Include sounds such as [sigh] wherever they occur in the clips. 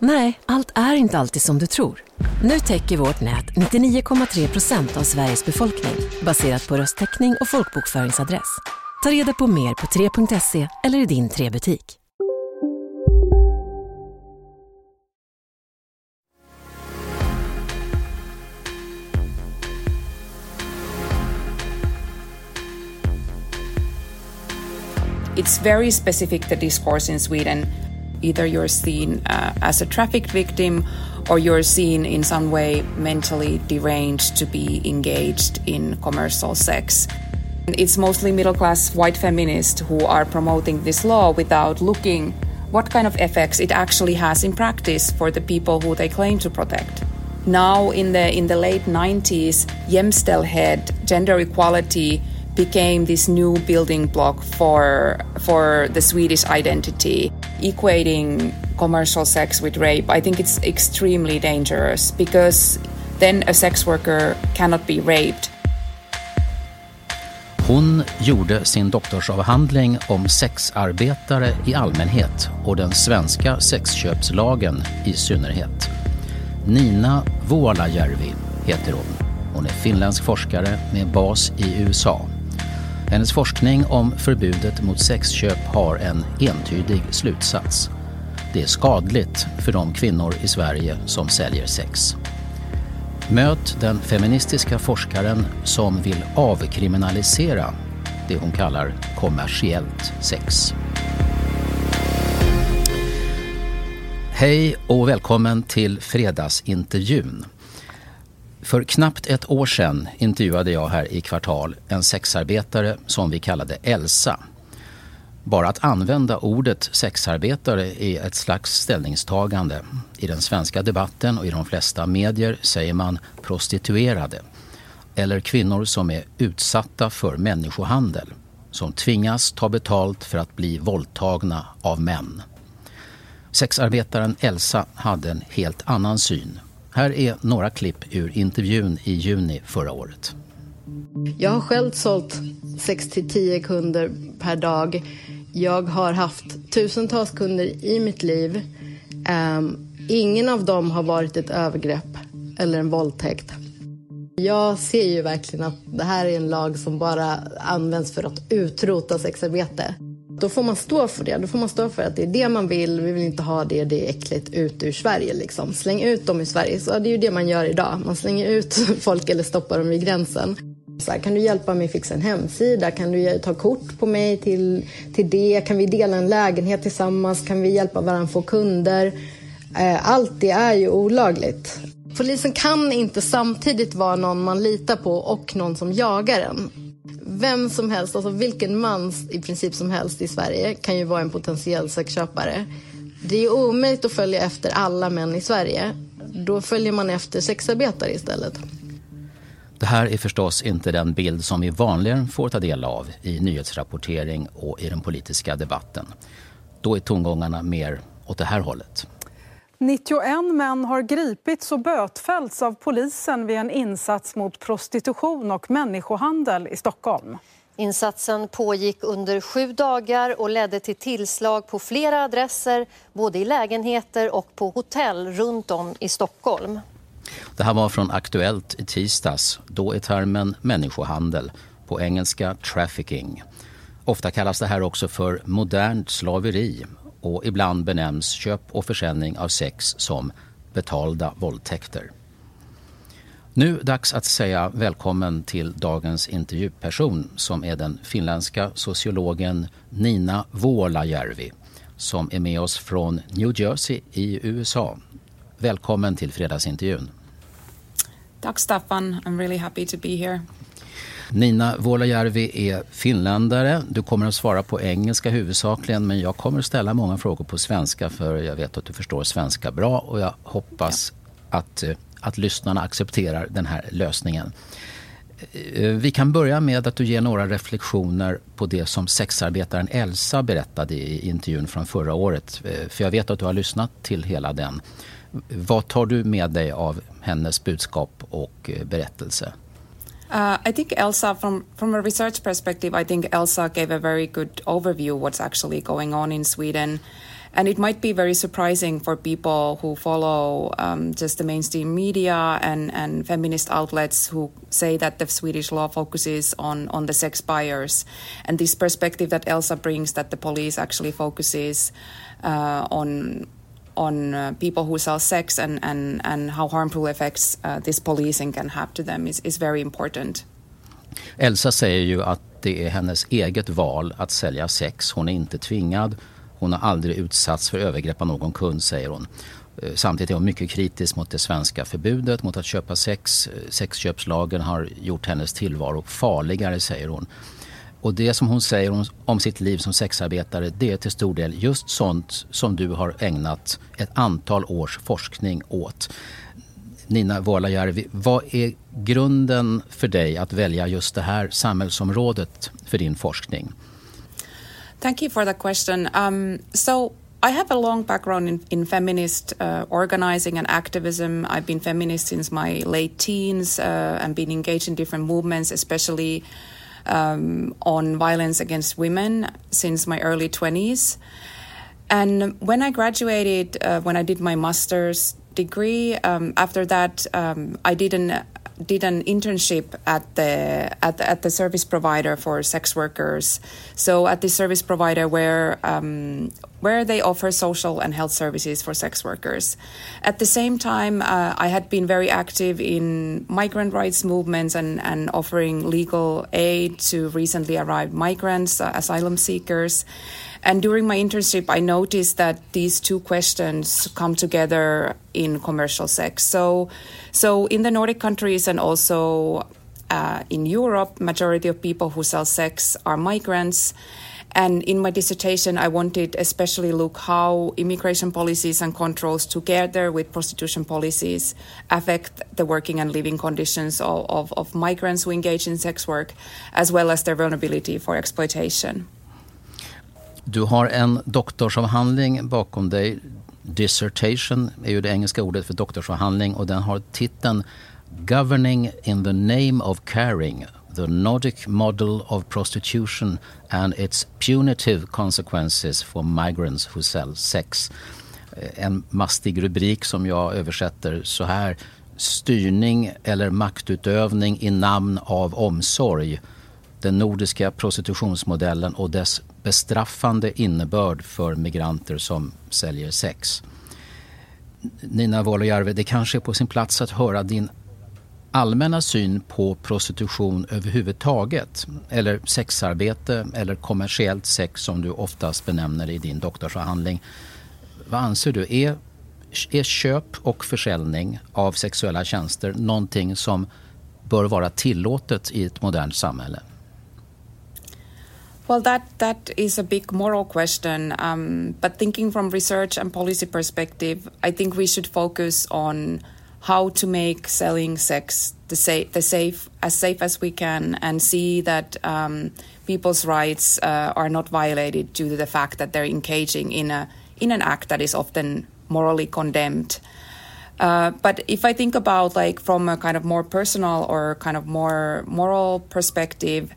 Nej, allt är inte alltid som du tror. Nu täcker vårt nät 99,3 procent av Sveriges befolkning baserat på röstteckning och folkbokföringsadress. Ta reda på mer på 3.se eller i din 3-butik. It's very specific, the discourse in Sweden. Either you're seen uh, as a trafficked victim or you're seen in some way mentally deranged to be engaged in commercial sex. It's mostly middle class white feminists who are promoting this law without looking what kind of effects it actually has in practice for the people who they claim to protect. Now in the in the late 90s, jämställdhet, gender equality became this new building block for for the Swedish identity, equating commercial sex with rape. I think it's extremely dangerous because then a sex worker cannot be raped. Hon gjorde sin doktorsavhandling om sexarbetare i allmänhet och den svenska sexköpslagen i synnerhet. Nina Vuolajärvi heter hon. Hon är finländsk forskare med bas i USA. Hennes forskning om förbudet mot sexköp har en entydig slutsats. Det är skadligt för de kvinnor i Sverige som säljer sex. Möt den feministiska forskaren som vill avkriminalisera det hon kallar kommersiellt sex. Hej och välkommen till fredagsintervjun. För knappt ett år sedan intervjuade jag här i Kvartal en sexarbetare som vi kallade Elsa. Bara att använda ordet sexarbetare är ett slags ställningstagande. I den svenska debatten och i de flesta medier säger man prostituerade. Eller kvinnor som är utsatta för människohandel. Som tvingas ta betalt för att bli våldtagna av män. Sexarbetaren Elsa hade en helt annan syn. Här är några klipp ur intervjun i juni förra året. Jag har själv sålt 6 till 10 kunder per dag. Jag har haft tusentals kunder i mitt liv. Um, ingen av dem har varit ett övergrepp eller en våldtäkt. Jag ser ju verkligen att det här är en lag som bara används för att utrota sexarbete. Då får man stå för det. Då får man stå för att det är det man vill. Vi vill inte ha det. Det är äckligt ut ur Sverige. Liksom. Släng ut dem i Sverige. Så det är ju det man gör idag. Man slänger ut [laughs] folk eller stoppar dem vid gränsen. Så här, kan du hjälpa mig fixa en hemsida? Kan du ta kort på mig till, till det? Kan vi dela en lägenhet tillsammans? Kan vi hjälpa varandra få kunder? Eh, allt det är ju olagligt. Polisen kan inte samtidigt vara någon man litar på och någon som jagar en. Vem som helst, alltså vilken man i princip som helst i Sverige kan ju vara en potentiell sexköpare. Det är omöjligt att följa efter alla män i Sverige. Då följer man efter sexarbetare istället. Det här är förstås inte den bild som vi vanligen får ta del av i nyhetsrapportering och i den politiska debatten. Då är tongångarna mer åt det här hållet. 91 män har gripits och bötfällts av polisen vid en insats mot prostitution och människohandel i Stockholm. Insatsen pågick under sju dagar och ledde till tillslag på flera adresser både i lägenheter och på hotell runt om i Stockholm. Det här var från Aktuellt i tisdags. Då är termen människohandel, på engelska trafficking. Ofta kallas det här också för modernt slaveri och ibland benämns köp och försäljning av sex som betalda våldtäkter. Nu dags att säga välkommen till dagens intervjuperson som är den finländska sociologen Nina Vuolajärvi som är med oss från New Jersey i USA. välkommen till fredagsintervjun. Tack Staffan, I'm really happy to be here. Nina Vuolajärvi är finländare. Du kommer att svara på engelska huvudsakligen men jag kommer att ställa många frågor på svenska för jag vet att du förstår svenska bra och jag hoppas ja. att, eh, att lyssnarna accepterar den här lösningen. Eh, eh, vi kan börja med att du ger några reflektioner på det som sexarbetaren Elsa berättade i intervjun från förra året. För jag vet att du har lyssnat till hela den. Vad tar du med dig av hennes budskap och berättelse? Uh, I think Elsa, from from a research perspective, I think Elsa gave a very good overview of what's actually going on in Sweden, and it might be very surprising for people who follow um, just the mainstream media and and feminist outlets who say that the Swedish law focuses on on the sex buyers, and this perspective that Elsa brings that the police actually focuses uh, on on uh, people who sell sex and, and, and how harmful effects uh, this policing can have to them is, is very important. Elsa säger ju att det är hennes eget val att sälja sex. Hon är inte tvingad. Hon har aldrig utsatts för övergrepp av någon kund, säger hon. Eh, samtidigt är hon mycket kritisk mot det svenska förbudet mot att köpa sex. Eh, sexköpslagen har gjort hennes tillvaro farligare, säger hon. Och det som hon säger om, om, sitt liv som sexarbetare det är till stor del just sånt som du har ägnat ett antal års forskning åt. Nina Vuolajärvi, vad är grunden för dig att välja just det här samhällsområdet för din forskning? Thank you for the question. Um, so I have a long background in, in feminist uh, organizing and activism. I've been feminist since my late teens uh, and been engaged in different movements, especially um, on violence against women since my early 20s. And when I graduated, uh, when I did my master's degree, um, after that, um, I did an did an internship at the, at at the service provider for sex workers. So at the service provider where um, where they offer social and health services for sex workers. At the same time, uh, I had been very active in migrant rights movements and, and offering legal aid to recently arrived migrants, uh, asylum seekers. And during my internship, I noticed that these two questions come together in commercial sex. So, so in the Nordic countries and also uh, in Europe, majority of people who sell sex are migrants. And in my dissertation, I wanted especially look how immigration policies and controls together with prostitution policies affect the working and living conditions of, of, of migrants who engage in sex work, as well as their vulnerability for exploitation. Du har en doktorsavhandling bakom dig. Dissertation är ju det engelska ordet för doktorsavhandling och den har titeln Governing in the name of caring the Nordic model of prostitution and its punitive consequences for migrants who sell sex. Eh, en mastig rubrik som jag översätter så här. Styrning eller maktutövning i namn av omsorg. Den nordiska prostitutionsmodellen och dess bestraffande innebörd för migranter som säljer sex. Nina Vuolojärvi, det kanske är på sin plats att höra din allmänna syn på prostitution överhuvudtaget eller sexarbete eller kommersiellt sex som du oftast benämner i din doktorsavhandling. Vad anser du? Är, är köp och försäljning av sexuella tjänster någonting som bör vara tillåtet i ett modernt samhälle? Well, that that is a big moral question. Um, but thinking from research and policy perspective, I think we should focus on how to make selling sex the safe, the safe as safe as we can, and see that um, people's rights uh, are not violated due to the fact that they're engaging in a in an act that is often morally condemned. Uh, but if I think about like from a kind of more personal or kind of more moral perspective,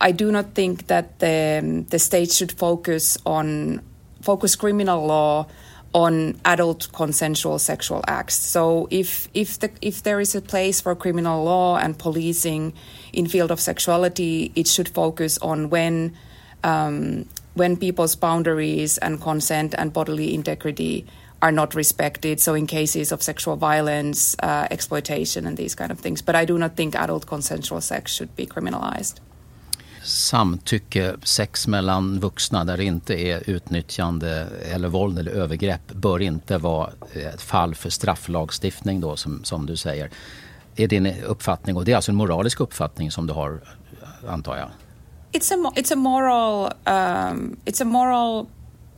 I do not think that the the state should focus on focus criminal law on adult consensual sexual acts. So if if the if there is a place for criminal law and policing in field of sexuality, it should focus on when um, when people's boundaries and consent and bodily integrity are not respected. So in cases of sexual violence, uh, exploitation, and these kind of things. But I do not think adult consensual sex should be criminalized. Samtycke, sex mellan vuxna där det inte är utnyttjande eller våld eller övergrepp bör inte vara ett fall för strafflagstiftning då som, som du säger. Är din uppfattning och det är alltså en moralisk uppfattning som du har antar jag? It's a, it's a moral, um, it's a moral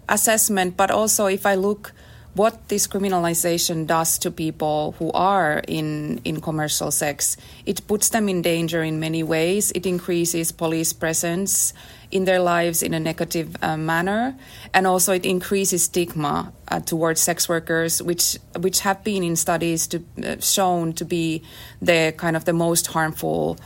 assessment but also if I look what this criminalization does to people who are in, in commercial sex. It puts them in danger in many ways. It increases police presence in their lives in a negative uh, manner, and also it increases stigma uh, towards sex workers, which which have been in studies to, uh, shown to be the kind of the most harmful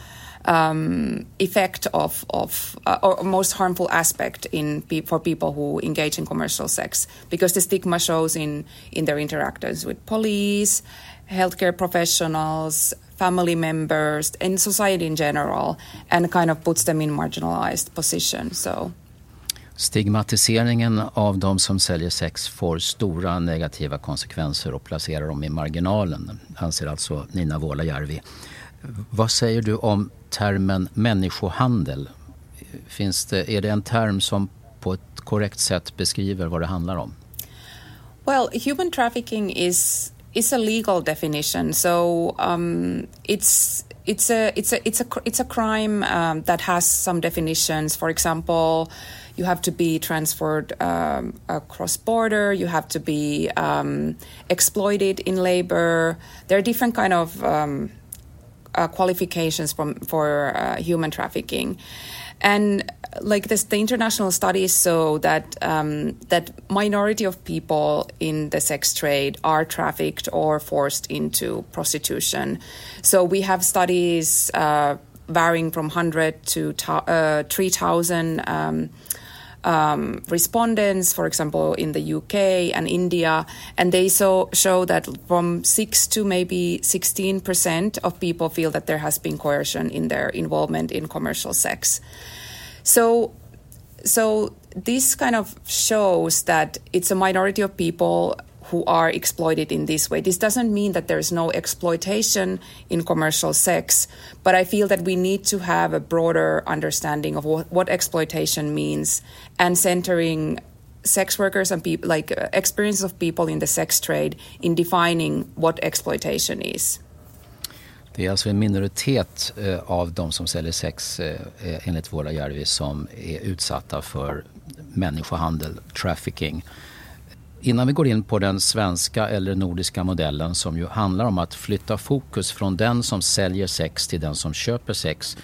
um, effect of, of uh, or most harmful aspect in pe- for people who engage in commercial sex because the stigma shows in in their interactions with police, healthcare professionals, family members, and society in general, and kind of puts them in marginalized position. So. Stigmatiseringen av de som säljer sex får stora negativa konsekvenser och placerar dem i marginalen, anser alltså Niina Vuolajärvi. Vad säger du om termen människohandel? Finns det, är det en term som på ett korrekt sätt beskriver vad det handlar om? Well, human trafficking is is a legal definition, so um, it's it's a it's a it's a it's a crime um, that has some definitions. For example, you have to be transferred um, across border. You have to be um, exploited in labor. There are different kind of um, uh, qualifications from, for uh, human trafficking. And like this, the international studies show that um, that minority of people in the sex trade are trafficked or forced into prostitution. So we have studies uh, varying from 100 to uh, 3,000 um, um, respondents, for example, in the UK and India, and they so, show that from 6 to maybe 16% of people feel that there has been coercion in their involvement in commercial sex. So, so this kind of shows that it's a minority of people who are exploited in this way. This doesn't mean that there's no exploitation in commercial sex, but I feel that we need to have a broader understanding of what, what exploitation means and centering sex workers and people like uh, experience of people in the sex trade in defining what exploitation is. Det är alltså en minoritet eh, av de som säljer sex eh, enligt Vuolajärvi som är utsatta för människohandel, trafficking. Innan vi går in på den svenska eller nordiska modellen som ju handlar om att flytta fokus från den som säljer sex till den som köper sex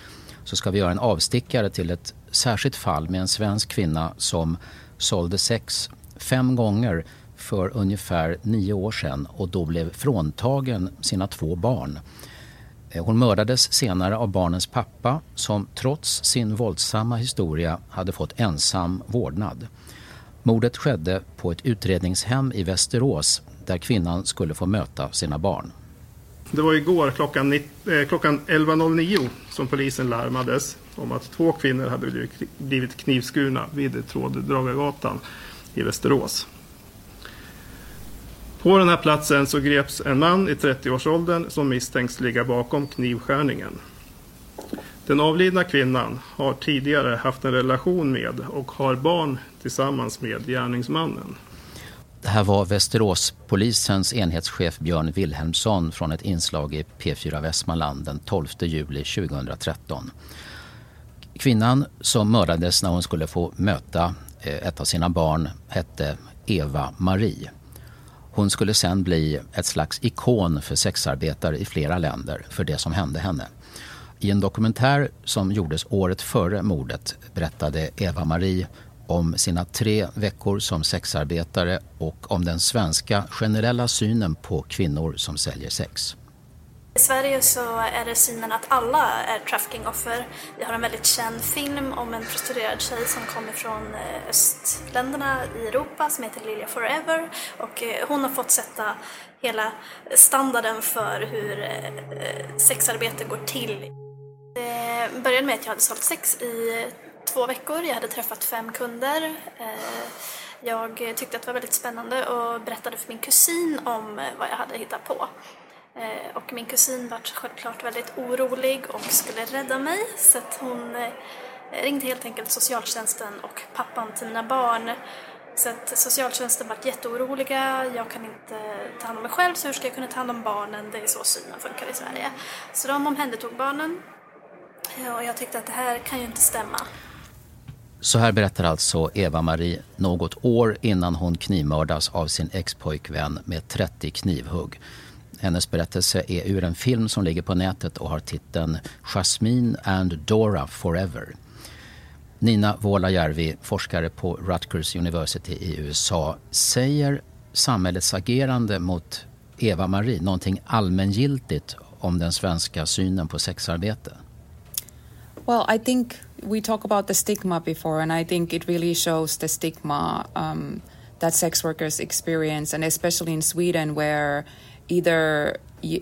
så ska vi göra en avstickare till ett särskilt fall med en svensk kvinna som sålde sex fem gånger för ungefär nio år sedan och då blev fråntagen sina två barn. Eh, hon mördades senare av barnens pappa som trots sin våldsamma historia hade fått ensam vårdnad. Mordet skedde på ett utredningshem i Västerås där kvinnan skulle få möta sina barn. Det var igår klockan, eh, klockan 11.09 som polisen larmades om att två kvinnor hade blivit knivskurna vid Tråddragargatan i Västerås. På den här platsen så greps en man i 30-årsåldern som misstänks ligga bakom knivskärningen. Den avlidna kvinnan har tidigare haft en relation med och har barn tillsammans med gärningsmannen. Det här var Västeråspolisens enhetschef Björn Wilhelmsson från ett inslag i P4 Västmanland den 12 juli 2013. Kvinnan som mördades när hon skulle få möta eh, ett av sina barn hette Eva Marie. Hon skulle sen bli ett slags ikon för sexarbetare i flera länder för det som hände henne. I en dokumentär som gjordes året före mordet berättade Eva-Marie om sina tre veckor som sexarbetare och om den svenska generella synen på kvinnor som säljer sex. I Sverige så är det synen att alla är traffickingoffer. Vi har en väldigt känd film om en prostituerad tjej som kommer från eh, östländerna i Europa som heter Lilja Forever och eh, hon har fått sätta hela standarden för hur eh, sexarbete går till. Det började med att jag hade sålt sex i två veckor. Jag hade träffat fem kunder. Eh, jag tyckte att det var väldigt spännande och berättade för min kusin om eh, vad jag hade hittat på. Och min kusin var självklart väldigt orolig och skulle rädda mig så att hon ringde helt enkelt socialtjänsten och pappan till mina barn. Så att socialtjänsten var jätteoroliga, jag kan inte ta hand om mig själv så hur ska jag kunna ta hand om barnen? Det är så synen funkar i Sverige. Så de omhändertog barnen och jag tyckte att det här kan ju inte stämma. Så här berättar alltså Eva-Marie något år innan hon knivmördas av sin expojkvän med 30 knivhugg. Hennes berättelse är ur en film som ligger på nätet och har titeln Jasmine and Dora Forever. Nina Vuolajärvi, forskare på Rutgers University i USA. Säger samhällets agerande mot Eva-Marie någonting allmängiltigt om den svenska synen på sexarbete? Well, I think we talked about the stigma before, and I think it really shows the stigma um, that sex workers experience, and especially in Sweden, where either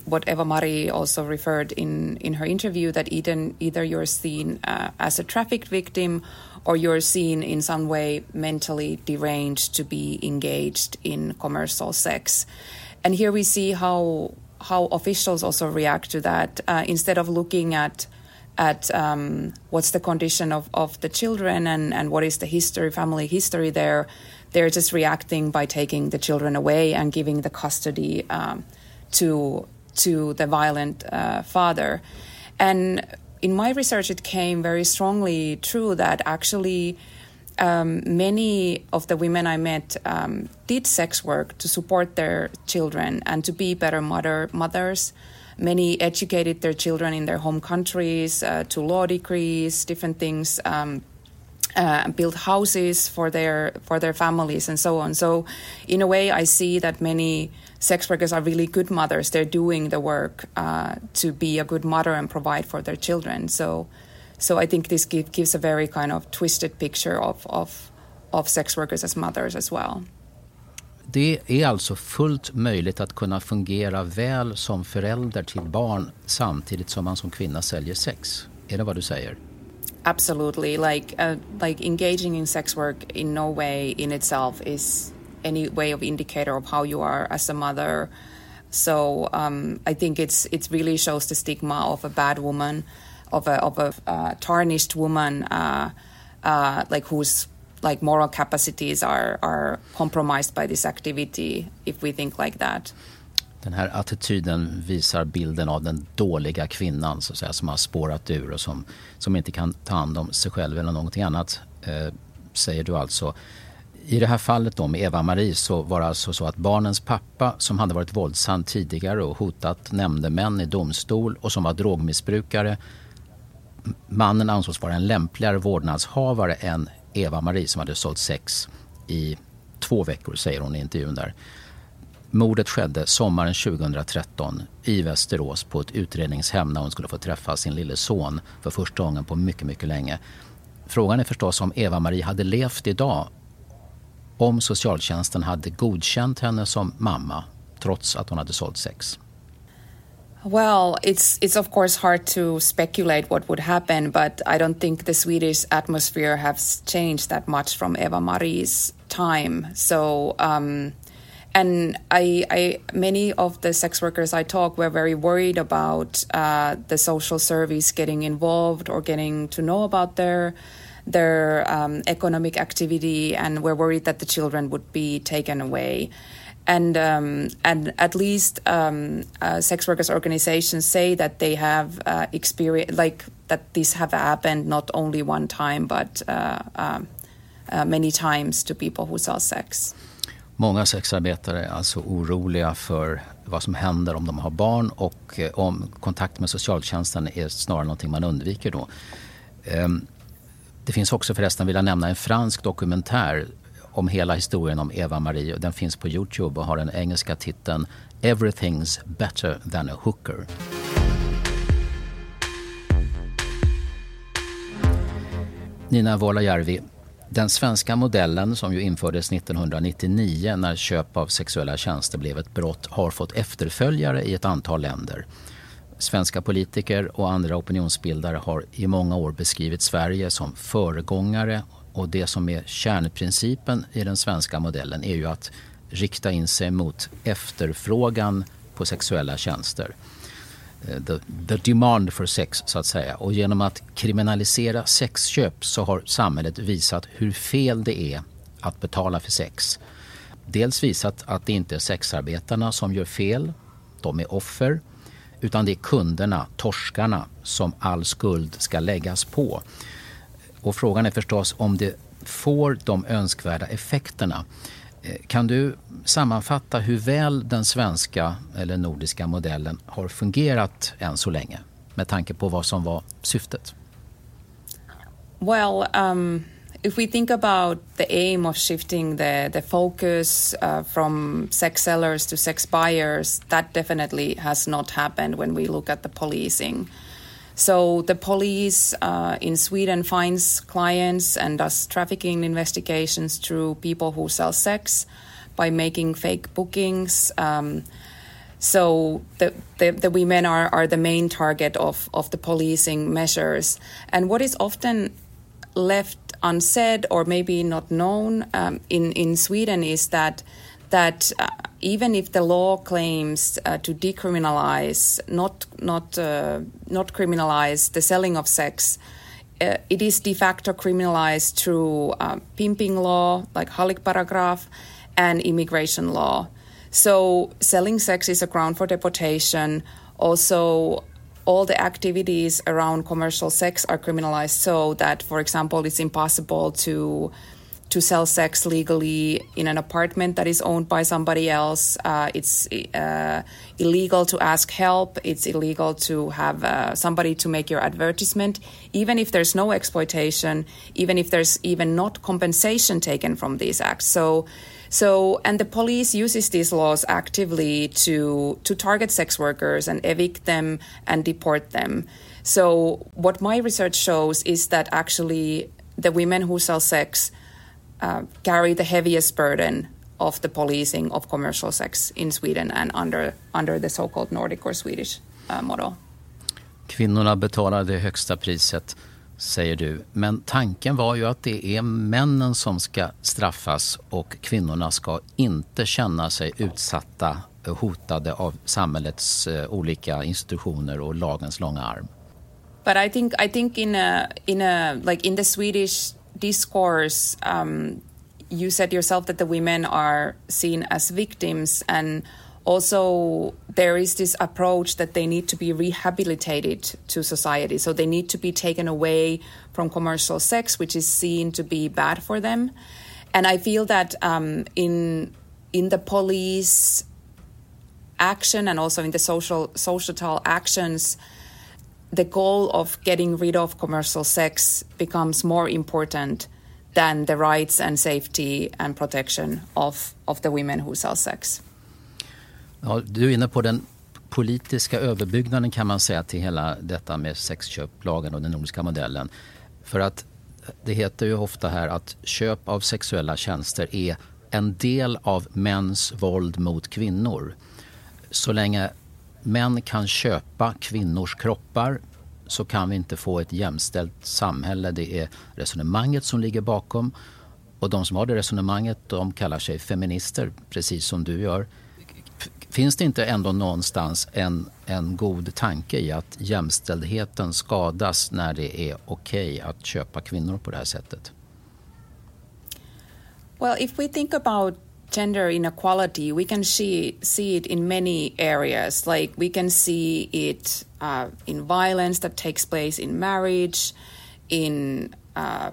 what Eva Marie also referred in in her interview that either either you're seen uh, as a trafficked victim or you're seen in some way mentally deranged to be engaged in commercial sex. And here we see how how officials also react to that uh, instead of looking at at um, what's the condition of, of the children and, and what is the history, family history there. They're just reacting by taking the children away and giving the custody um, to to the violent uh, father. And in my research, it came very strongly true that actually um, many of the women I met um, did sex work to support their children and to be better mother mothers. Many educated their children in their home countries uh, to law degrees, different things. Um, uh, build houses for their for their families and so on. So, in a way, I see that many sex workers are really good mothers. They're doing the work uh, to be a good mother and provide for their children. So, so I think this give, gives a very kind of twisted picture of, of, of sex workers as mothers as well. Det är alltså fullt möjligt att kunna fungera väl som förälder till barn samtidigt som man som kvinna säljer sex. Är det vad du säger? Absolutely. Like, uh, like engaging in sex work in no way in itself is any way of indicator of how you are as a mother. So um, I think it's it really shows the stigma of a bad woman, of a of a uh, tarnished woman, uh, uh, like who's like moral capacities are are compromised by this activity. If we think like that. Den här attityden visar bilden av den dåliga kvinnan så att säga, som har spårat ur och som, som inte kan ta hand om sig själv eller någonting annat, eh, säger du alltså. I det här fallet då med Eva-Marie så var det alltså så att barnens pappa som hade varit våldsam tidigare och hotat nämndemän i domstol och som var drogmissbrukare. Mannen ansågs vara en lämpligare vårdnadshavare än Eva-Marie som hade sålt sex i två veckor, säger hon i intervjun där. Mordet skedde sommaren 2013 i Västerås på ett utredningshem när hon skulle få träffa sin lille son för första gången på mycket, mycket länge. Frågan är förstås om Eva-Marie hade levt idag om socialtjänsten hade godkänt henne som mamma trots att hon hade sålt sex? Well, it's it's of course hard to speculate what would happen, but I don't think the Swedish atmosphere has changed that much from Eva Marie's time. So, um, and I, I, many of the sex workers I talk were very worried about uh, the social service getting involved or getting to know about their their um, economic activity, and were worried that the children would be taken away. And um, and at least um, uh, sex workers organizations say that they have uh, experience like that this have happened not only one time but uh, um, uh, many times to people who sell sex. Många sexarbetare är alltså oroliga för vad som händer om de har barn och eh, om kontakt med socialtjänsten är snarare någonting man undviker då. Um, det finns också förresten, vill jag nämna, en fransk dokumentär om hela historien om Eva-Marie. Den finns på Youtube och har den engelska titeln Everything's better than a hooker. Nina Vuolajärvi, den svenska modellen som ju infördes 1999 när köp av sexuella tjänster blev ett brott har fått efterföljare i ett antal länder. Svenska politiker och andra opinionsbildare har i många år beskrivit Sverige som föregångare och det som är kärnprincipen i den svenska modellen är ju att rikta in sig mot efterfrågan på sexuella tjänster. Eh, the, the demand for sex så att säga. Och genom att kriminalisera sexköp så har samhället visat hur fel det är att betala för sex. Dels visat att det inte är sexarbetarna som gör fel, de är offer. Utan det är kunderna, torskarna, som all skuld ska läggas på. Och frågan är förstås om det får de önskvärda effekterna. Eh, kan du sammanfatta hur väl den svenska eller nordiska modellen har fungerat än så länge med tanke på vad som var syftet? Well, um, if we think about the aim of shifting the, the focus uh, from sex sellers to sex buyers, that definitely has not happened when we look at the policing. So the police uh, in Sweden finds clients and does trafficking investigations through people who sell sex by making fake bookings. Um, so the, the, the, women are, are the main target of, of the policing measures. And what is often left unsaid or maybe not known um, in, in Sweden is that that uh, even if the law claims uh, to decriminalize, not not uh, not criminalize the selling of sex, uh, it is de facto criminalized through uh, pimping law, like Halik paragraph, and immigration law. So selling sex is a ground for deportation. Also, all the activities around commercial sex are criminalized so that, for example, it's impossible to to sell sex legally in an apartment that is owned by somebody else. Uh, it's uh, illegal to ask help. It's illegal to have uh, somebody to make your advertisement, even if there's no exploitation, even if there's even not compensation taken from these acts. So, so and the police uses these laws actively to to target sex workers and evict them and deport them. So, what my research shows is that actually the women who sell sex uh, carry the heaviest burden of the policing of commercial sex in Sweden and under, under the so-called Nordic or Swedish uh, model. Kvinnorna betalar det högsta priset, säger du. Men tanken var ju att det är männen som ska straffas och kvinnorna ska inte känna sig utsatta, hotade av samhällets uh, olika institutioner och lagens långa arm. But I think I think in a in a like in the Swedish discourse, um, you said yourself that the women are seen as victims, and also there is this approach that they need to be rehabilitated to society. So they need to be taken away from commercial sex, which is seen to be bad for them. And I feel that um, in in the police action and also in the social societal actions the goal of getting rid of commercial sex becomes more important than the rights and safety and protection of, of the women who sell sex. Ja, du är inne på den politiska överbyggnaden kan man säga till hela detta med sexköplagen och den nordiska modellen. För att det heter ju ofta här att köp av sexuella tjänster är en del av mäns våld mot kvinnor. Så länge män kan köpa kvinnors kroppar så kan vi inte få ett jämställt samhälle. Det är resonemanget som ligger bakom. Och de som har det resonemanget de kallar sig feminister, precis som du gör. Finns det inte ändå någonstans en, en god tanke i att jämställdheten skadas när det är okej okay att köpa kvinnor på det här sättet? Well, if we think about gender inequality, we can see, see it in many areas. Like we can see it uh, in violence that takes place in marriage, in uh,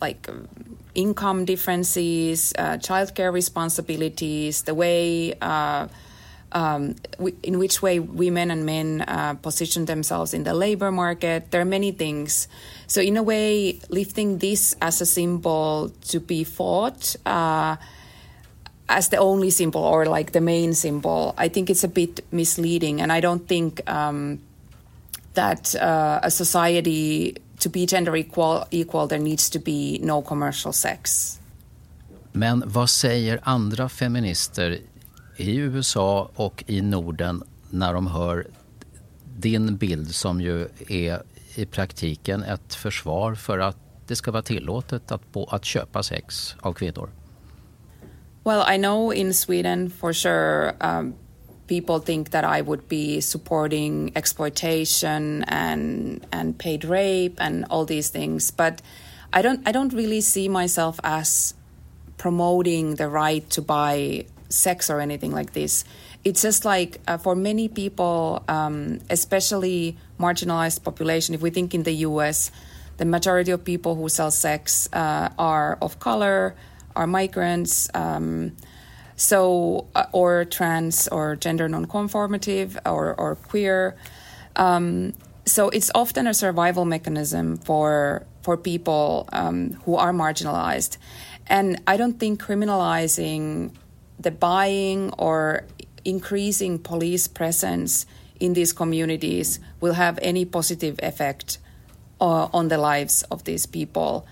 like income differences, uh, childcare responsibilities, the way. Uh, um, in which way women and men uh, position themselves in the labor market. There are many things. So, in a way, lifting this as a symbol to be fought uh, as the only symbol or like the main symbol, I think it's a bit misleading. And I don't think um, that uh, a society to be gender equal, equal, there needs to be no commercial sex. Men vad säger andra feminister i USA och i Norden när de hör din bild som ju är i praktiken ett försvar för att det ska vara tillåtet att, att köpa sex av kvinnor? Well, I know in Sweden for sure um, people think that I would be supporting exploitation and and paid rape and all these things. But I don't I don't really see myself as promoting the right to buy sex or anything like this. It's just like uh, for many people, um, especially marginalized population. If we think in the U.S., the majority of people who sell sex uh, are of color, are migrants. Um, so uh, or trans or gender non-conformative or, or queer um, so it's often a survival mechanism for for people um, who are marginalized and i don't think criminalizing the buying or increasing police presence in these communities will have any positive effect uh, on the lives of these people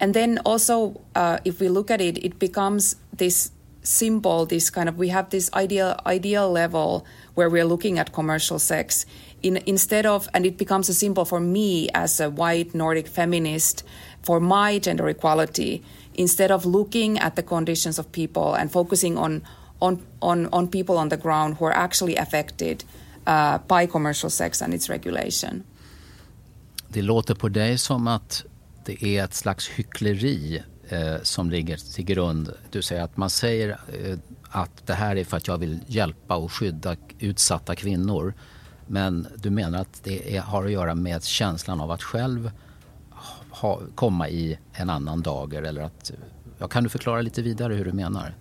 and then also uh, if we look at it it becomes this symbol, this kind of we have this ideal ideal level where we're looking at commercial sex in, instead of and it becomes a symbol for me as a white nordic feminist for my gender equality instead of looking at the conditions of people and focusing on on on, on people on the ground who are actually affected uh, by commercial sex and its regulation. Det låter på dig som att det är ett slags hyckleri eh, som ligger till grund. Du säger att man säger eh, att det här är för att jag vill hjälpa och skydda utsatta kvinnor. Men du menar att det är, har att göra med känslan av att själv ha, komma i en annan dager eller att... Ja, kan du förklara lite vidare hur du menar?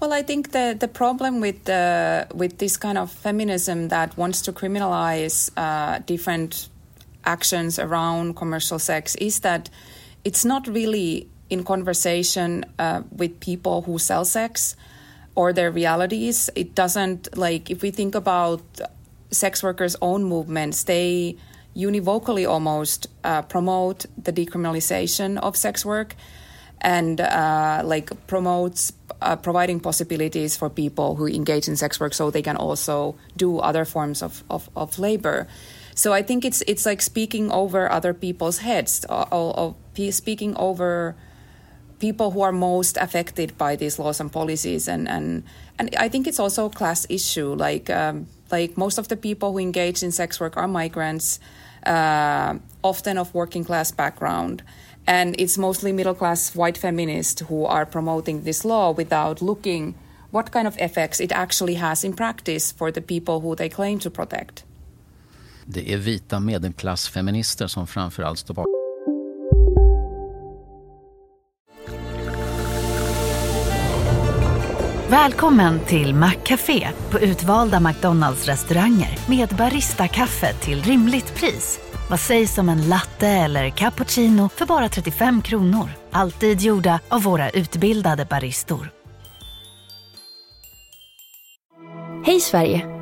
Well, I think the the problem with the with this kind of feminism that wants to criminalize uh, different actions around commercial sex is that it's not really in conversation uh, with people who sell sex or their realities. It doesn't like if we think about sex workers' own movements, they univocally almost uh, promote the decriminalization of sex work and uh, like promotes uh, providing possibilities for people who engage in sex work so they can also do other forms of, of, of labor. So I think it's it's like speaking over other people's heads, or, or, speaking over people who are most affected by these laws and policies, and and and I think it's also a class issue. Like um, like most of the people who engage in sex work are migrants, uh, often of working class background. And it's mostly middle class white feminists who are promoting this law without looking what kind of effects it actually has in practice for the people who they claim to protect. Det är vita medelklassfeminister som framförallt står bakom Välkommen till Maccafé på utvalda McDonalds restauranger med Baristakaffe till rimligt pris. Vad sägs om en latte eller cappuccino för bara 35 kronor? Alltid gjorda av våra utbildade baristor. Hej Sverige!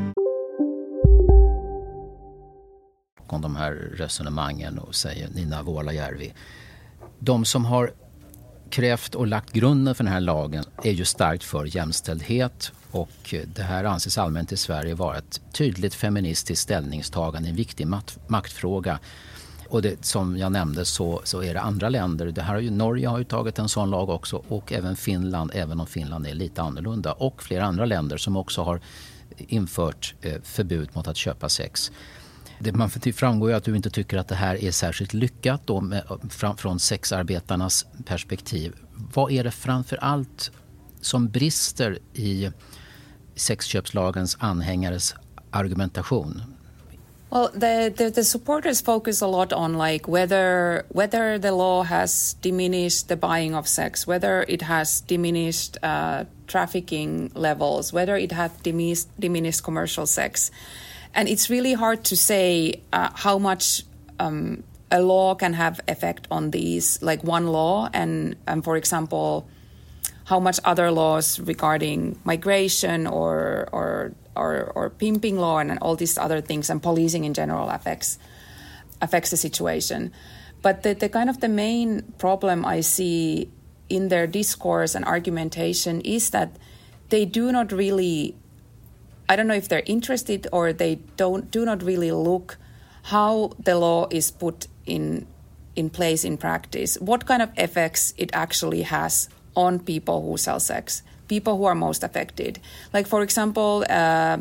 Bakom de här resonemangen och säger Nina Vuolajärvi. De som har krävt och lagt grunden för den här lagen är ju starkt för jämställdhet och det här anses allmänt i Sverige vara ett tydligt feministiskt ställningstagande, en viktig maktfråga. Och det, som jag nämnde så, så är det andra länder, det här har ju, Norge har ju tagit en sån lag också och även Finland, även om Finland är lite annorlunda och flera andra länder som också har infört eh, förbud mot att köpa sex. Det man framgår ju att du inte tycker att det här är särskilt lyckat då med, från sexarbetarnas perspektiv. Vad är det framför allt som brister i sexköpslagens anhängares argumentation? Well, the, the, the, supporters focus a lot on like whether whether the law has diminished the buying of sex, whether it has diminished uh, trafficking levels, whether it has diminished, diminished commercial sex. And it's really hard to say uh, how much um, a law can have effect on these, like one law, and, and for example, how much other laws regarding migration or or or, or pimping law and all these other things and policing in general affects affects the situation. But the, the kind of the main problem I see in their discourse and argumentation is that they do not really I don't know if they're interested or they don't do not really look how the law is put in in place in practice, what kind of effects it actually has on people who sell sex, people who are most affected. Like for example, uh,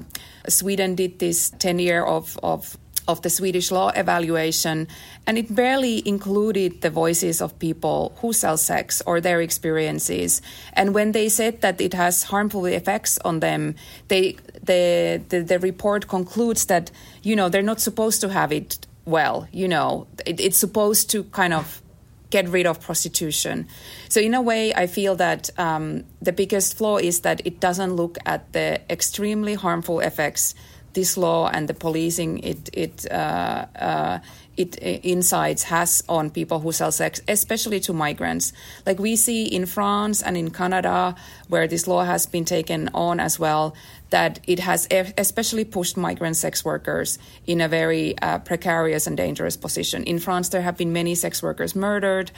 Sweden did this 10 year of, of of the Swedish law evaluation, and it barely included the voices of people who sell sex or their experiences. And when they said that it has harmful effects on them, they the the, the report concludes that you know they're not supposed to have it well. You know, it, it's supposed to kind of get rid of prostitution. So in a way, I feel that um, the biggest flaw is that it doesn't look at the extremely harmful effects this law and the policing it it uh, uh, it uh, insights has on people who sell sex, especially to migrants. Like we see in France and in Canada, where this law has been taken on as well, that it has especially pushed migrant sex workers in a very uh, precarious and dangerous position. In France, there have been many sex workers murdered.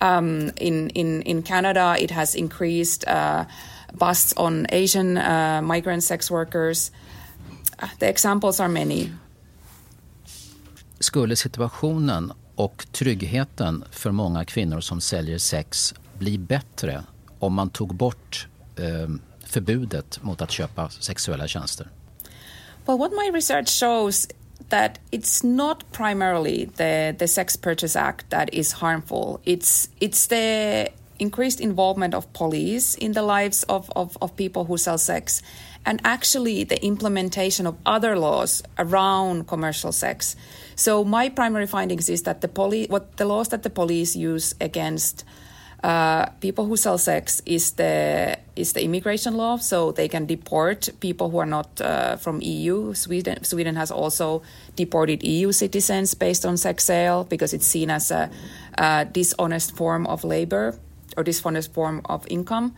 Um, in in in Canada, it has increased uh, busts on Asian uh, migrant sex workers. The examples are many. Skulle situationen och tryggheten för många kvinnor som säljer sex bli bättre om man tog bort eh, förbudet mot att köpa sexuella tjänster? Well, what my research shows that it's not primarily the, the Sex Purchase Act that is harmful. It's it's the increased involvement of police in the lives of, of, of people who sell sex and actually the implementation of other laws around commercial sex. So my primary findings is that the police, what the laws that the police use against uh, people who sell sex is the is the immigration law, so they can deport people who are not uh, from EU. Sweden Sweden has also deported EU citizens based on sex sale because it's seen as a, a dishonest form of labor or dishonest form of income.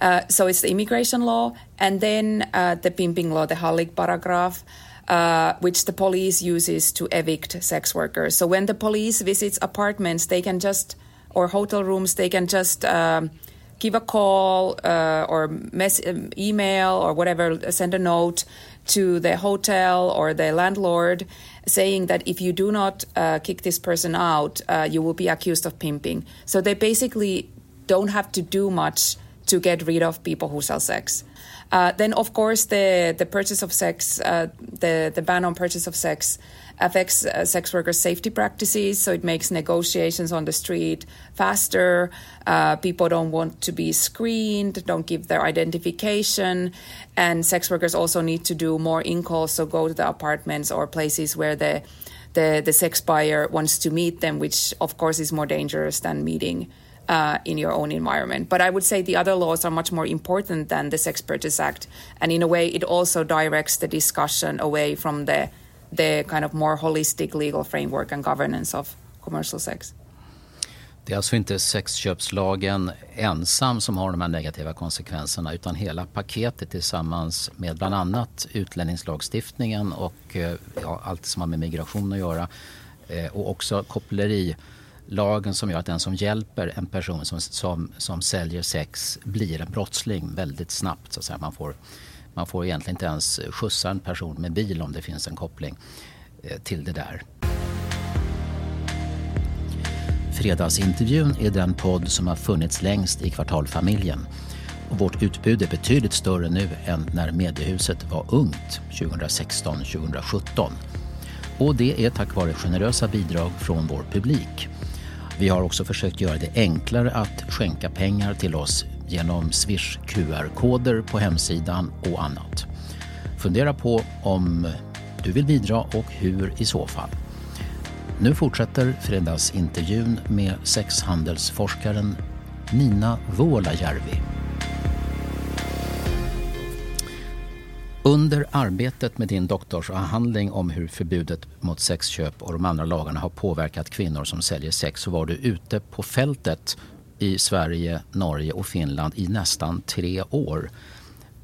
Uh, so it's the immigration law, and then uh, the pimping law, the Hallick paragraph, uh, which the police uses to evict sex workers. So when the police visits apartments, they can just or hotel rooms, they can just um, give a call uh, or mess, um, email or whatever, send a note to the hotel or the landlord saying that if you do not uh, kick this person out, uh, you will be accused of pimping. So they basically don't have to do much to get rid of people who sell sex. Uh, then, of course, the, the purchase of sex, uh, the, the ban on purchase of sex affects uh, sex workers' safety practices. So it makes negotiations on the street faster. Uh, people don't want to be screened, don't give their identification. And sex workers also need to do more in calls, so go to the apartments or places where the, the, the sex buyer wants to meet them, which, of course, is more dangerous than meeting uh, in your own environment. But I would say the other laws are much more important than the Sex Purchase Act, and in a way, it also directs the discussion away from the the kind of more holistic legal framework and governance of commercial sex. Det är alltså inte sexköpslagen ensam som har de här negativa konsekvenserna utan hela paketet tillsammans med bland annat utlänningslagstiftningen och eh, ja, allt som har med migration att göra eh, och också kopplerilagen som gör att den som hjälper en person som, som, som säljer sex blir en brottsling väldigt snabbt. Så att säga. Man, får, man får egentligen inte ens skjutsa en person med bil om det finns en koppling eh, till det där. Fredagsintervjun är den podd som har funnits längst i kvartalfamiljen. Och vårt utbud är betydligt större nu än när mediehuset var ungt 2016-2017. Och det är tack vare generösa bidrag från vår publik. Vi har också försökt göra det enklare att skänka pengar till oss genom Swish QR-koder på hemsidan och annat. Fundera på om du vill bidra och hur i så fall. Nu fortsätter fredagsintervjun med sexhandelsforskaren Nina Vuolajärvi. Under arbetet med din doktorsavhandling om hur förbudet mot sexköp och de andra lagarna har påverkat kvinnor som säljer sex så var du ute på fältet i Sverige, Norge och Finland i nästan tre år.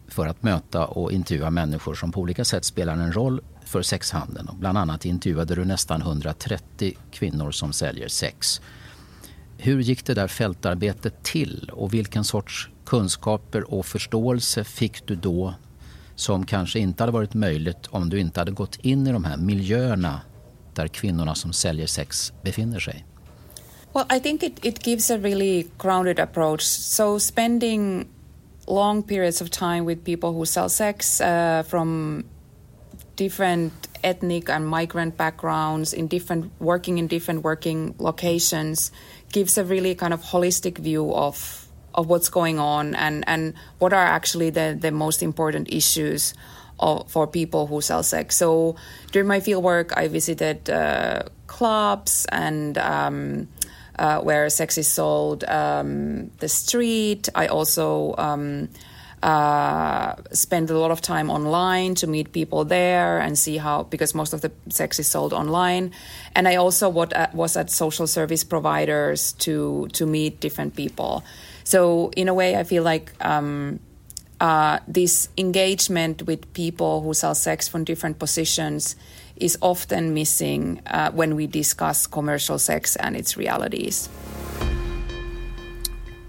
för att möta och intervjua människor som på olika sätt spelar en roll för sexhandeln. Bland annat intervjuade du nästan 130 kvinnor som säljer sex. Hur gick det där fältarbetet till och vilken sorts kunskaper och förståelse fick du då som kanske inte hade varit möjligt om du inte hade gått in i de här miljöerna där kvinnorna som säljer sex befinner sig? Well, I think it, it gives a really grounded approach. So spending long periods of time with people who sell sex uh, from different ethnic and migrant backgrounds in different working in different working locations gives a really kind of holistic view of of what's going on and and what are actually the the most important issues of, for people who sell sex. So during my field work, I visited uh, clubs and um, uh, where sex is sold, um, the street. I also um, uh, spend a lot of time online to meet people there and see how because most of the sex is sold online and i also what, uh, was at social service providers to to meet different people so in a way i feel like um, uh, this engagement with people who sell sex from different positions is often missing uh, when we discuss commercial sex and its realities.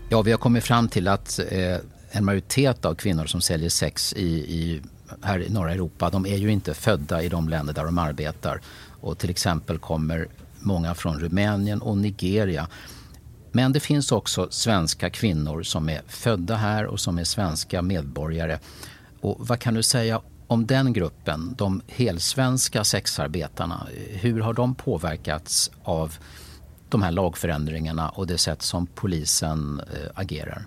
Ja, vi har kommit fram till att eh, en majoritet av kvinnor som säljer sex i, i, här i norra Europa, de är ju inte födda i de länder där de arbetar. Och till exempel kommer många från Rumänien och Nigeria. Men det finns också svenska kvinnor som är födda här och som är svenska medborgare. Och vad kan du säga om den gruppen, de helsvenska sexarbetarna? Hur har de påverkats av de här lagförändringarna och det sätt som polisen eh, agerar?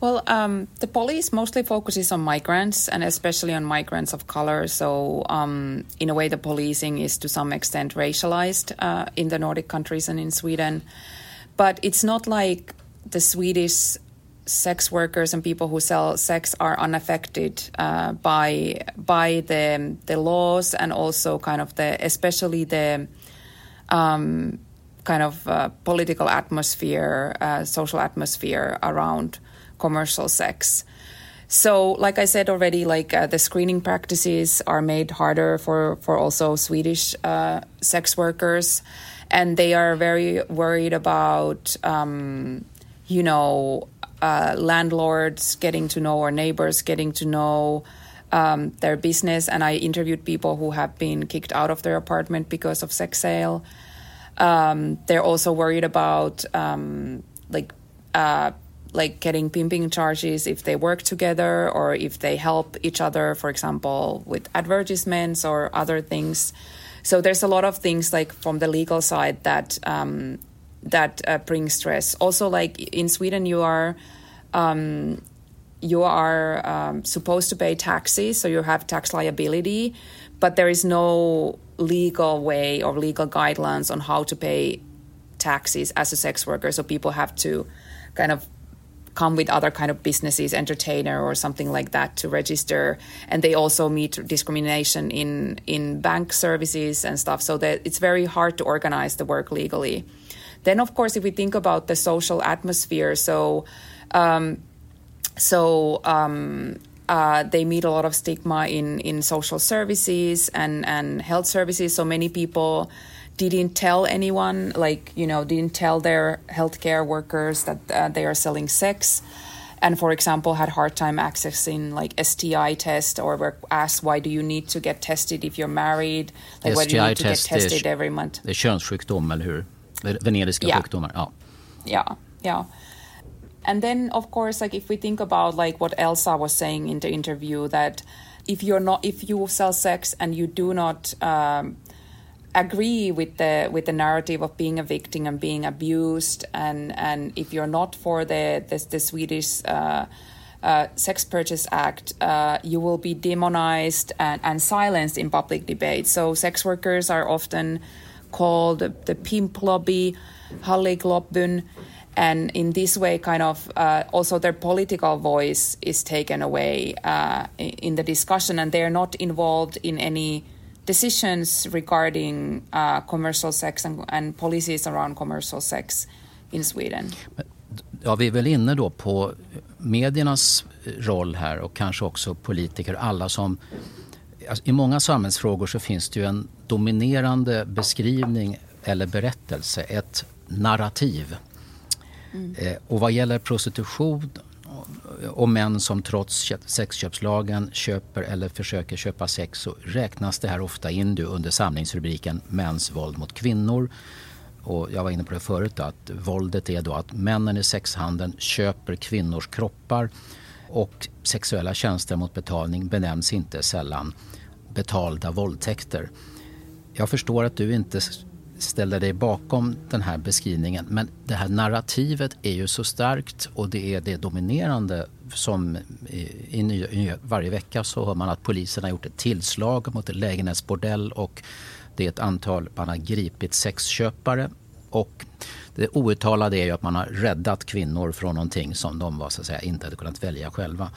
Well, um, the police mostly focuses on migrants and especially on migrants of color. So, um, in a way, the policing is to some extent racialized uh, in the Nordic countries and in Sweden. But it's not like the Swedish sex workers and people who sell sex are unaffected uh, by by the the laws and also kind of the especially the um, kind of uh, political atmosphere, uh, social atmosphere around commercial sex. So, like I said already, like uh, the screening practices are made harder for for also Swedish uh, sex workers, and they are very worried about, um, you know, uh, landlords getting to know or neighbors getting to know um, their business. And I interviewed people who have been kicked out of their apartment because of sex sale. Um, they're also worried about um, like uh, like getting pimping charges if they work together or if they help each other, for example, with advertisements or other things. So there's a lot of things like from the legal side that um, that uh, bring stress. Also, like in Sweden, you are um, you are um, supposed to pay taxes, so you have tax liability, but there is no legal way or legal guidelines on how to pay taxes as a sex worker. So people have to kind of come with other kind of businesses, entertainer or something like that to register. And they also meet discrimination in in bank services and stuff. So that it's very hard to organize the work legally. Then, of course, if we think about the social atmosphere, so um, so um, uh, they meet a lot of stigma in in social services and and health services. So many people didn't tell anyone, like, you know, didn't tell their healthcare workers that uh, they are selling sex. And for example, had hard time accessing like STI test or were asked why do you need to get tested if you're married? Like why do you need to get tested every month? Det är könssjukdom, eller hur? Veneriska yeah. sjukdomar, ja. Yeah, yeah. And then of course, like if we think about like what Elsa was saying in the interview that if you're not if you sell sex and you do not um, agree with the with the narrative of being a victim and being abused and and if you're not for the the, the Swedish uh, uh, Sex Purchase Act, uh, you will be demonized and, and silenced in public debate. So sex workers are often called the pimp lobby, Hallicklobbyn, and in this way, kind of uh, also their political voice is taken away uh, in the discussion, and they are not involved in any decisions regarding uh, commercial sex and, and policies around commercial sex in Sweden. Ja, vi är väl inne då på mediernas roll här och kanske också politiker, alla som... Alltså, I många samhällsfrågor så finns det ju en dominerande beskrivning eller berättelse, ett narrativ. Mm. Eh, och vad gäller prostitution och män som trots sexköpslagen köper eller försöker köpa sex så räknas det här ofta in under samlingsrubriken mäns våld mot kvinnor. Och jag var inne på det förut att våldet är då att männen i sexhandeln köper kvinnors kroppar och sexuella tjänster mot betalning benämns inte sällan betalda våldtäkter. Jag förstår att du inte ställer dig bakom den här beskrivningen men det här narrativet är ju så starkt och det är det dominerande som i, i, i varje vecka så hör man att polisen har gjort ett tillslag mot en lägenhetsbordell och det är ett antal, man har gripit sexköpare och det outtalade är ju att man har räddat kvinnor från någonting som de var, så att säga, inte hade kunnat välja själva.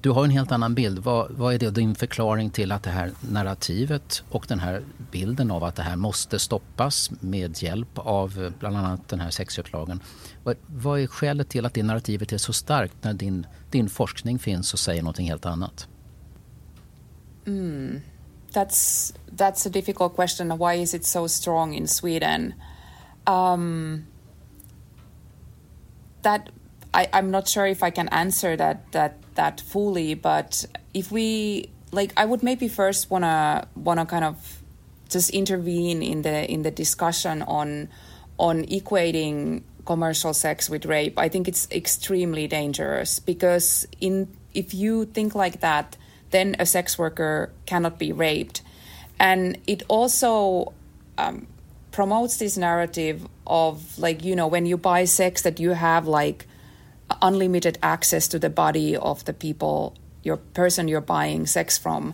Du har en helt annan bild. Vad, vad är det din förklaring till att det här narrativet och den här bilden av att det här måste stoppas med hjälp av eh, bland annat den här sexköpslagen. Vad, vad är skälet till att det narrativet är så starkt när din, din forskning finns och säger någonting helt annat? Mm. That's that's a difficult question. Why is it so strong in Sweden? Um, that I, I'm not sure if I can answer that that that fully, but if we like, I would maybe first wanna wanna kind of just intervene in the in the discussion on on equating commercial sex with rape. I think it's extremely dangerous because in if you think like that, then a sex worker cannot be raped. And it also um, promotes this narrative of like, you know, when you buy sex, that you have like unlimited access to the body of the people, your person you're buying sex from.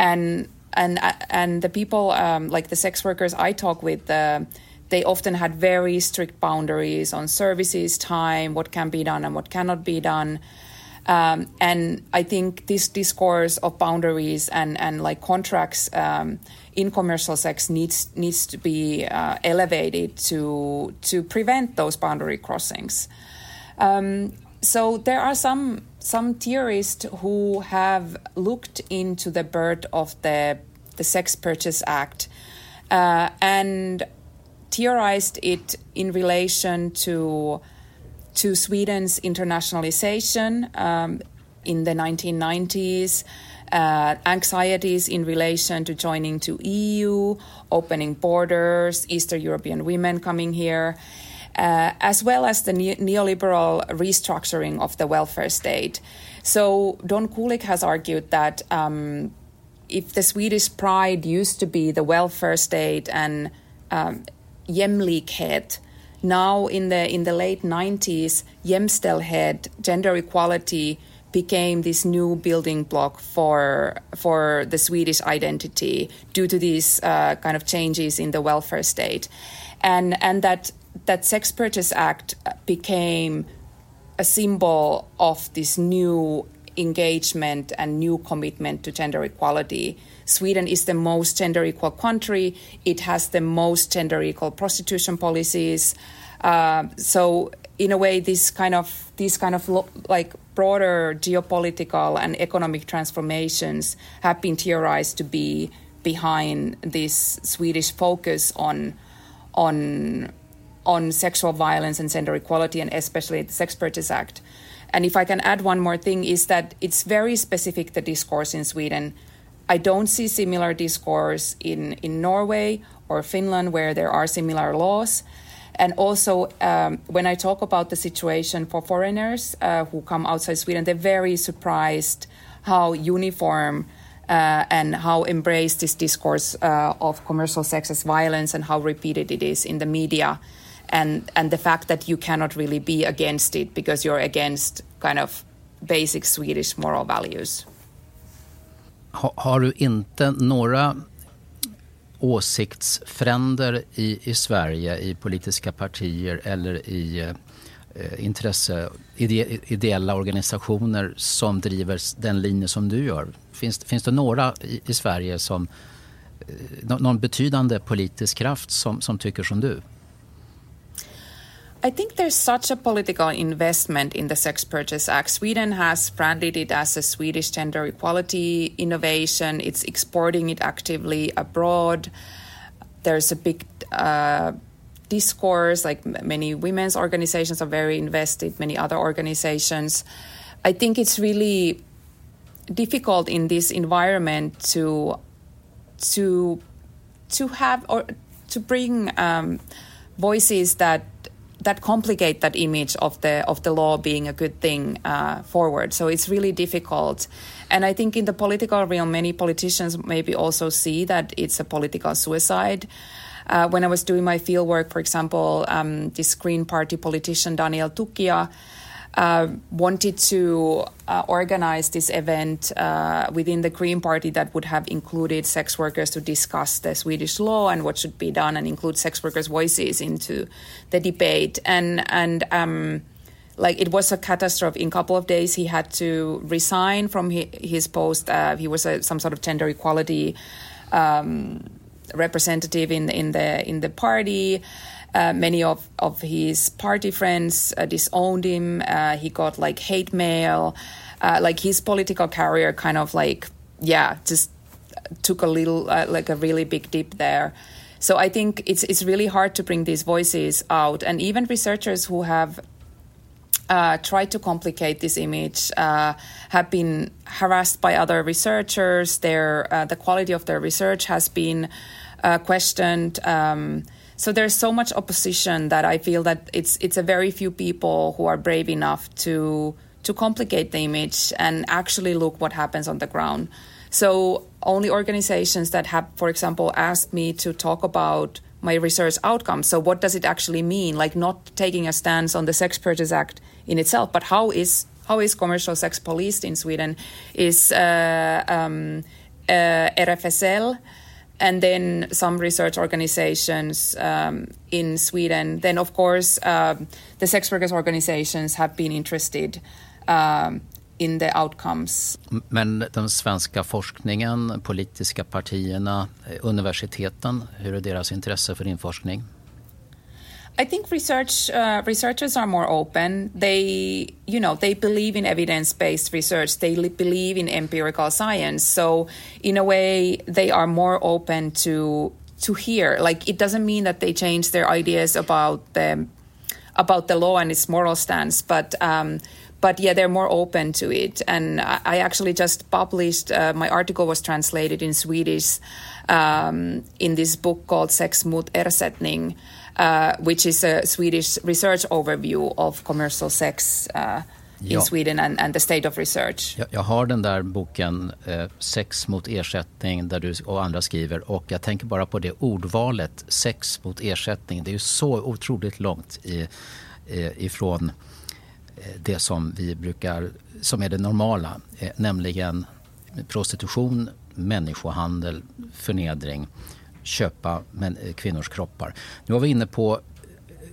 And and and the people um, like the sex workers I talk with, uh, they often had very strict boundaries on services, time, what can be done and what cannot be done. Um, and I think this discourse of boundaries and, and like contracts um, in commercial sex needs needs to be uh, elevated to to prevent those boundary crossings. Um, so there are some some theorists who have looked into the birth of the the Sex Purchase Act uh, and theorized it in relation to to Sweden's internationalization um, in the 1990s, uh, anxieties in relation to joining to EU, opening borders, Eastern European women coming here, uh, as well as the ne- neoliberal restructuring of the welfare state. So Don Kulick has argued that um, if the Swedish pride used to be the welfare state and um, jämlikhet, now in the in the late 90s, jämställdhet, gender equality became this new building block for for the Swedish identity due to these uh, kind of changes in the welfare state, and and that that Sex Purchase Act became a symbol of this new engagement and new commitment to gender equality. Sweden is the most gender equal country. It has the most gender equal prostitution policies. Uh, so in a way, this kind of these kind of lo- like broader geopolitical and economic transformations have been theorized to be behind this Swedish focus on on on sexual violence and gender equality, and especially the Sex Purchase Act. And if I can add one more thing, is that it's very specific the discourse in Sweden. I don't see similar discourse in, in Norway or Finland where there are similar laws. And also, um, when I talk about the situation for foreigners uh, who come outside Sweden, they're very surprised how uniform uh, and how embraced this discourse uh, of commercial sex as violence and how repeated it is in the media and and the fact that you cannot really be against it because you're against kind of basic Swedish moral values. Ha, har du inte några åsiktsfränder i, i Sverige i politiska partier eller i eh, intresse, ide, ideella organisationer som driver den linje som du gör? Finns, finns det några i, i Sverige som eh, någon betydande politisk kraft som, som tycker som du? I think there's such a political investment in the Sex Purchase Act. Sweden has branded it as a Swedish gender equality innovation. It's exporting it actively abroad. There's a big uh, discourse, like many women's organizations are very invested, many other organizations. I think it's really difficult in this environment to to to have or to bring um, voices that that complicate that image of the of the law being a good thing uh, forward. So it's really difficult, and I think in the political realm, many politicians maybe also see that it's a political suicide. Uh, when I was doing my fieldwork, for example, um, this Green Party politician Daniel Tukia uh, wanted to uh, organize this event uh, within the Green Party that would have included sex workers to discuss the Swedish law and what should be done, and include sex workers' voices into the debate. And and um, like it was a catastrophe. In a couple of days, he had to resign from his post. Uh, he was a, some sort of gender equality um, representative in in the in the party. Uh, many of, of his party friends uh, disowned him. Uh, he got like hate mail. Uh, like his political career kind of like, yeah, just took a little, uh, like a really big dip there. So I think it's, it's really hard to bring these voices out. And even researchers who have uh, tried to complicate this image uh, have been harassed by other researchers. Their uh, the quality of their research has been questioned. Um, so there's so much opposition that I feel that it's it's a very few people who are brave enough to to complicate the image and actually look what happens on the ground. So only organizations that have, for example, asked me to talk about my research outcomes. So what does it actually mean? Like not taking a stance on the Sex Purchase Act in itself, but how is how is commercial sex policed in Sweden? Is uh, um, uh, RFSL and then some research organizations um, in Sweden. Then, of course, uh, the sex workers organizations have been interested um, in the outcomes. Men den svenska forskningen, politiska partierna, eh, universiteten, hur är deras intresse för din forskning? I think research uh, researchers are more open. They, you know, they believe in evidence-based research. They li- believe in empirical science. So, in a way, they are more open to to hear. Like, it doesn't mean that they change their ideas about the about the law and its moral stance, but um, but yeah, they're more open to it. And I, I actually just published uh, my article was translated in Swedish um, in this book called Sex mot ersättning uh, which is a Swedish research overview of commercial sex uh, in ja. Sweden and, and, the state of research. Jag, jag har den där boken eh, Sex mot ersättning där du och andra skriver och jag tänker bara på det ordvalet sex mot ersättning. Det är ju så otroligt långt i, eh, ifrån eh, det som vi brukar, som är det normala, eh, nämligen prostitution, människohandel, förnedring köpa eh, kvinnors kroppar. Nu var vi inne på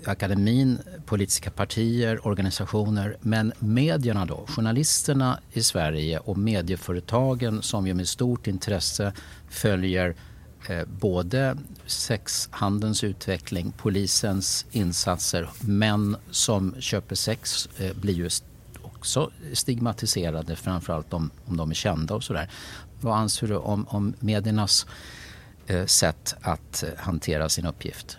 eh, akademin, politiska partier, organisationer. Men medierna då? Journalisterna i Sverige och medieföretagen som ju med stort intresse följer eh, både sexhandelns utveckling, polisens insatser. Män som köper sex eh, blir ju också stigmatiserade, framförallt om, om de är kända och sådär. Vad anser du om, om mediernas Eh, sätt att eh, hantera sin uppgift?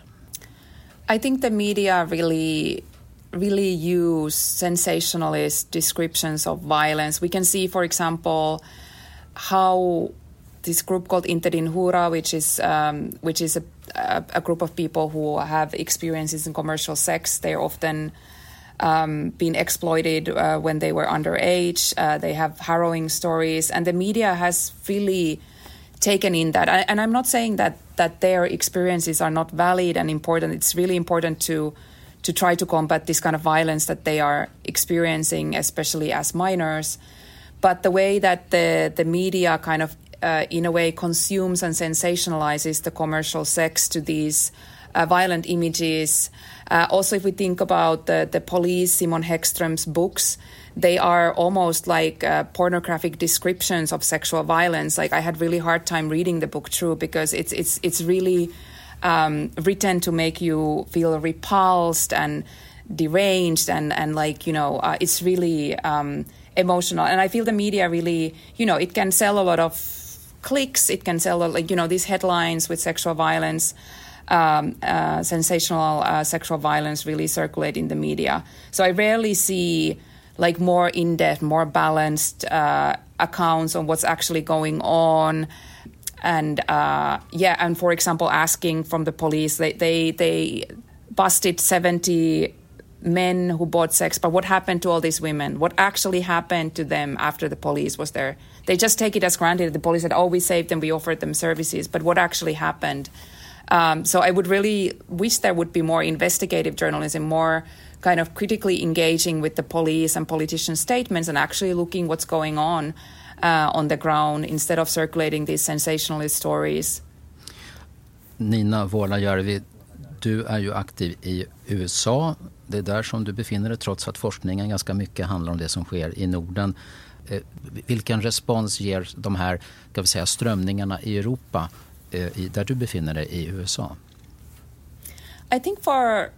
I think the media really really use sensationalist descriptions of violence. We can see, for example, how this group called Inte din hora, which is um, which is a, a, a, group of people who have experiences in commercial sex. They're often um, being exploited uh, when they were underage. Uh, they have harrowing stories, and the media has really taken in that. And I'm not saying that that their experiences are not valid and important. It's really important to to try to combat this kind of violence that they are experiencing, especially as minors. But the way that the the media kind of uh, in a way consumes and sensationalizes the commercial sex to these uh, violent images. Uh, also, if we think about the, the police, Simon Häggström's books, they are almost like uh, pornographic descriptions of sexual violence. Like I had really hard time reading the book through because it's it's it's really um, written to make you feel repulsed and deranged and and like you know uh, it's really um, emotional and i feel the media really you know it can sell a lot of clicks it can sell like you know these headlines with sexual violence um, uh, sensational uh, sexual violence really circulate in the media so i rarely see like more in-depth more balanced uh, accounts on what's actually going on and uh, yeah and for example asking from the police they they, they busted 70 men who bought sex, but what happened to all these women? What actually happened to them after the police was there? They just take it as granted. The police said, "Oh, we saved them, we offered them services," but what actually happened? Um, so I would really wish there would be more investigative journalism, more kind of critically engaging with the police and politician statements, and actually looking what's going on uh, on the ground instead of circulating these sensationalist stories. Nina Vuolajärvi, du är ju aktiv i USA det är där som du befinner dig trots att forskningen ganska mycket handlar om det som sker i Norden. Eh, vilken respons ger de här ska vi säga, strömningarna i Europa där du befinner dig i USA? I think for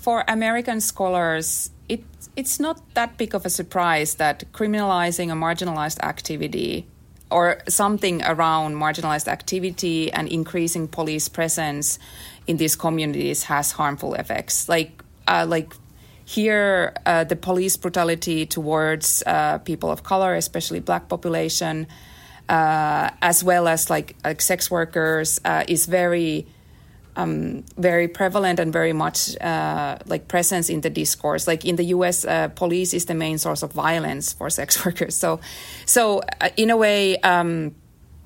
for American scholars it it's not that big of a surprise that criminalizing a marginalized activity or something around marginalized activity and increasing police presence in these communities has harmful effects like uh, like here, uh, the police brutality towards uh, people of color, especially black population, uh, as well as like, like sex workers, uh, is very, um, very prevalent and very much uh, like presence in the discourse. Like in the U.S., uh, police is the main source of violence for sex [laughs] workers. So, so in a way. Um,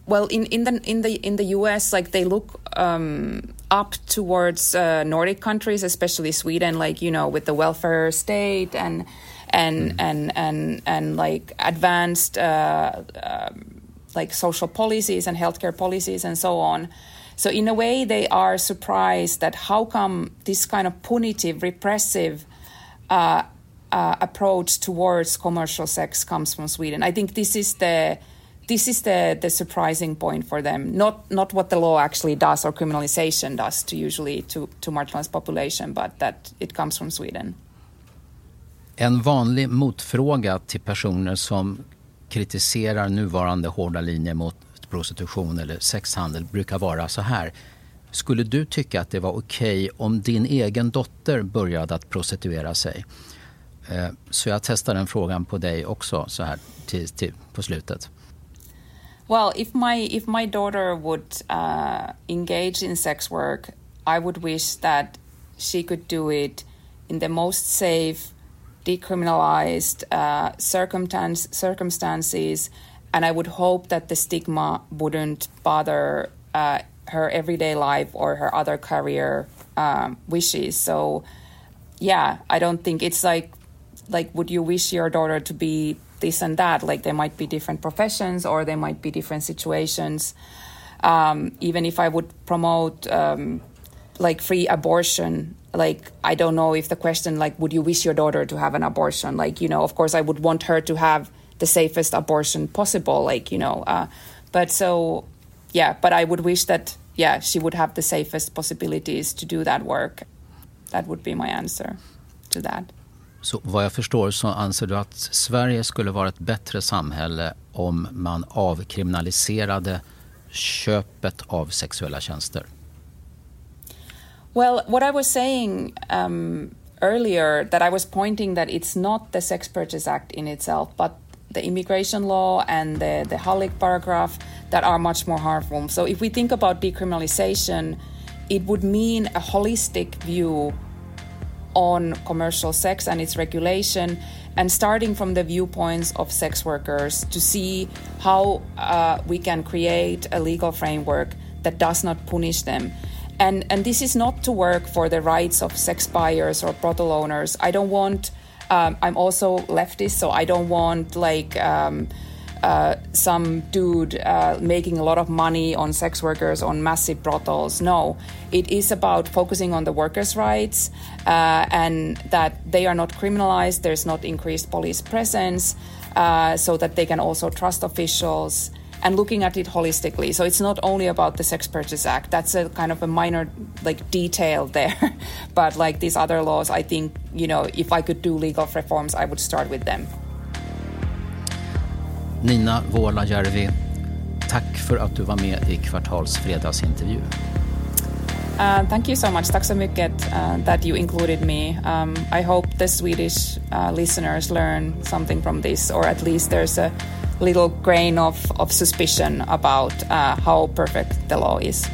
well, in, in the in the in the U.S., like they look um, up towards uh, Nordic countries, especially Sweden, like you know, with the welfare state and and mm. and and and like advanced uh, um, like social policies and healthcare policies and so on. So in a way, they are surprised that how come this kind of punitive, repressive. Uh, uh approach towards commercial sex comes from Sweden. I think this is the this is the, the surprising point for them. Not not what the law actually does or criminalization does to usually to, to marginalized population, but that it comes from Sweden. En vanlig motfråga till personer som kritiserar nuvarande hårda linjer mot prostitution eller sexhandel brukar vara så här. Skulle du tycka att det var okej okay om din egen dotter började att prostituera sig? Eh, så jag testar den frågan på dig också så här till, till, på slutet. Well, if my if my daughter would uh, engage in sex work, I would wish that she could do it in the most safe, decriminalized uh, circumstance, circumstances, and I would hope that the stigma wouldn't bother uh, her everyday life or her other career um, wishes. So, yeah, I don't think it's like like would you wish your daughter to be this and that. Like there might be different professions or there might be different situations. Um, even if I would promote um, like free abortion, like I don't know if the question like would you wish your daughter to have an abortion? Like you know, of course I would want her to have the safest abortion possible. Like you know, uh, but so yeah, but I would wish that yeah she would have the safest possibilities to do that work. That would be my answer to that. Så vad jag förstår så anser du att Sverige skulle vara ett bättre samhälle om man avkriminaliserade köpet av sexuella tjänster? Well, what I was saying um, earlier, that I was pointing that it's not the Sex Purchase Act in itself, but the immigration law and the, the Hallick paragraph that are much more harmful. So if we think about decriminalization, it would mean a holistic view on commercial sex and its regulation, and starting from the viewpoints of sex workers to see how uh, we can create a legal framework that does not punish them. And, and this is not to work for the rights of sex buyers or brothel owners. I don't want, um, I'm also leftist, so I don't want like, um, uh, some dude uh, making a lot of money on sex workers on massive brothels. No, it is about focusing on the workers' rights uh, and that they are not criminalized. There's not increased police presence, uh, so that they can also trust officials. And looking at it holistically. So it's not only about the Sex Purchase Act. That's a kind of a minor like detail there, [laughs] but like these other laws, I think you know if I could do legal reforms, I would start with them. Niina Vuolajärvi, tack för att du var med i Kvartals fredagsintervju. Uh, thank you so much. Tack så mycket uh, that you included me. Um, I hope the Swedish uh, listeners learn something from this, or at least there's a little grain of, of suspicion about uh, how perfect the law is.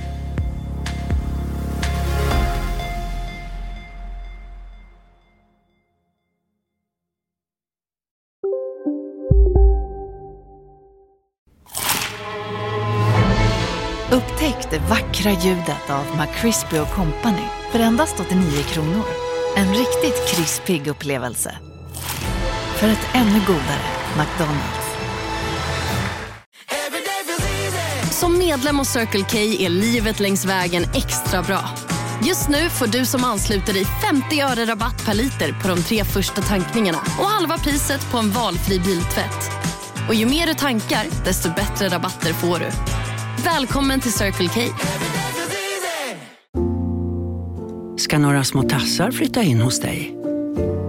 Upptäck det vackra ljudet av McCrispy Company för endast 89 kronor. En riktigt krispig upplevelse. För ett ännu godare McDonalds. Som medlem hos Circle K är livet längs vägen extra bra. Just nu får du som ansluter dig 50 öre rabatt per liter på de tre första tankningarna och halva priset på en valfri biltvätt. Och ju mer du tankar, desto bättre rabatter får du. Välkommen till Circle K. Ska några små tassar flytta in hos dig?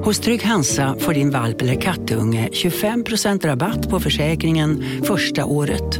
Hos Trygg Hansa får din valp eller kattunge 25% rabatt på försäkringen första året.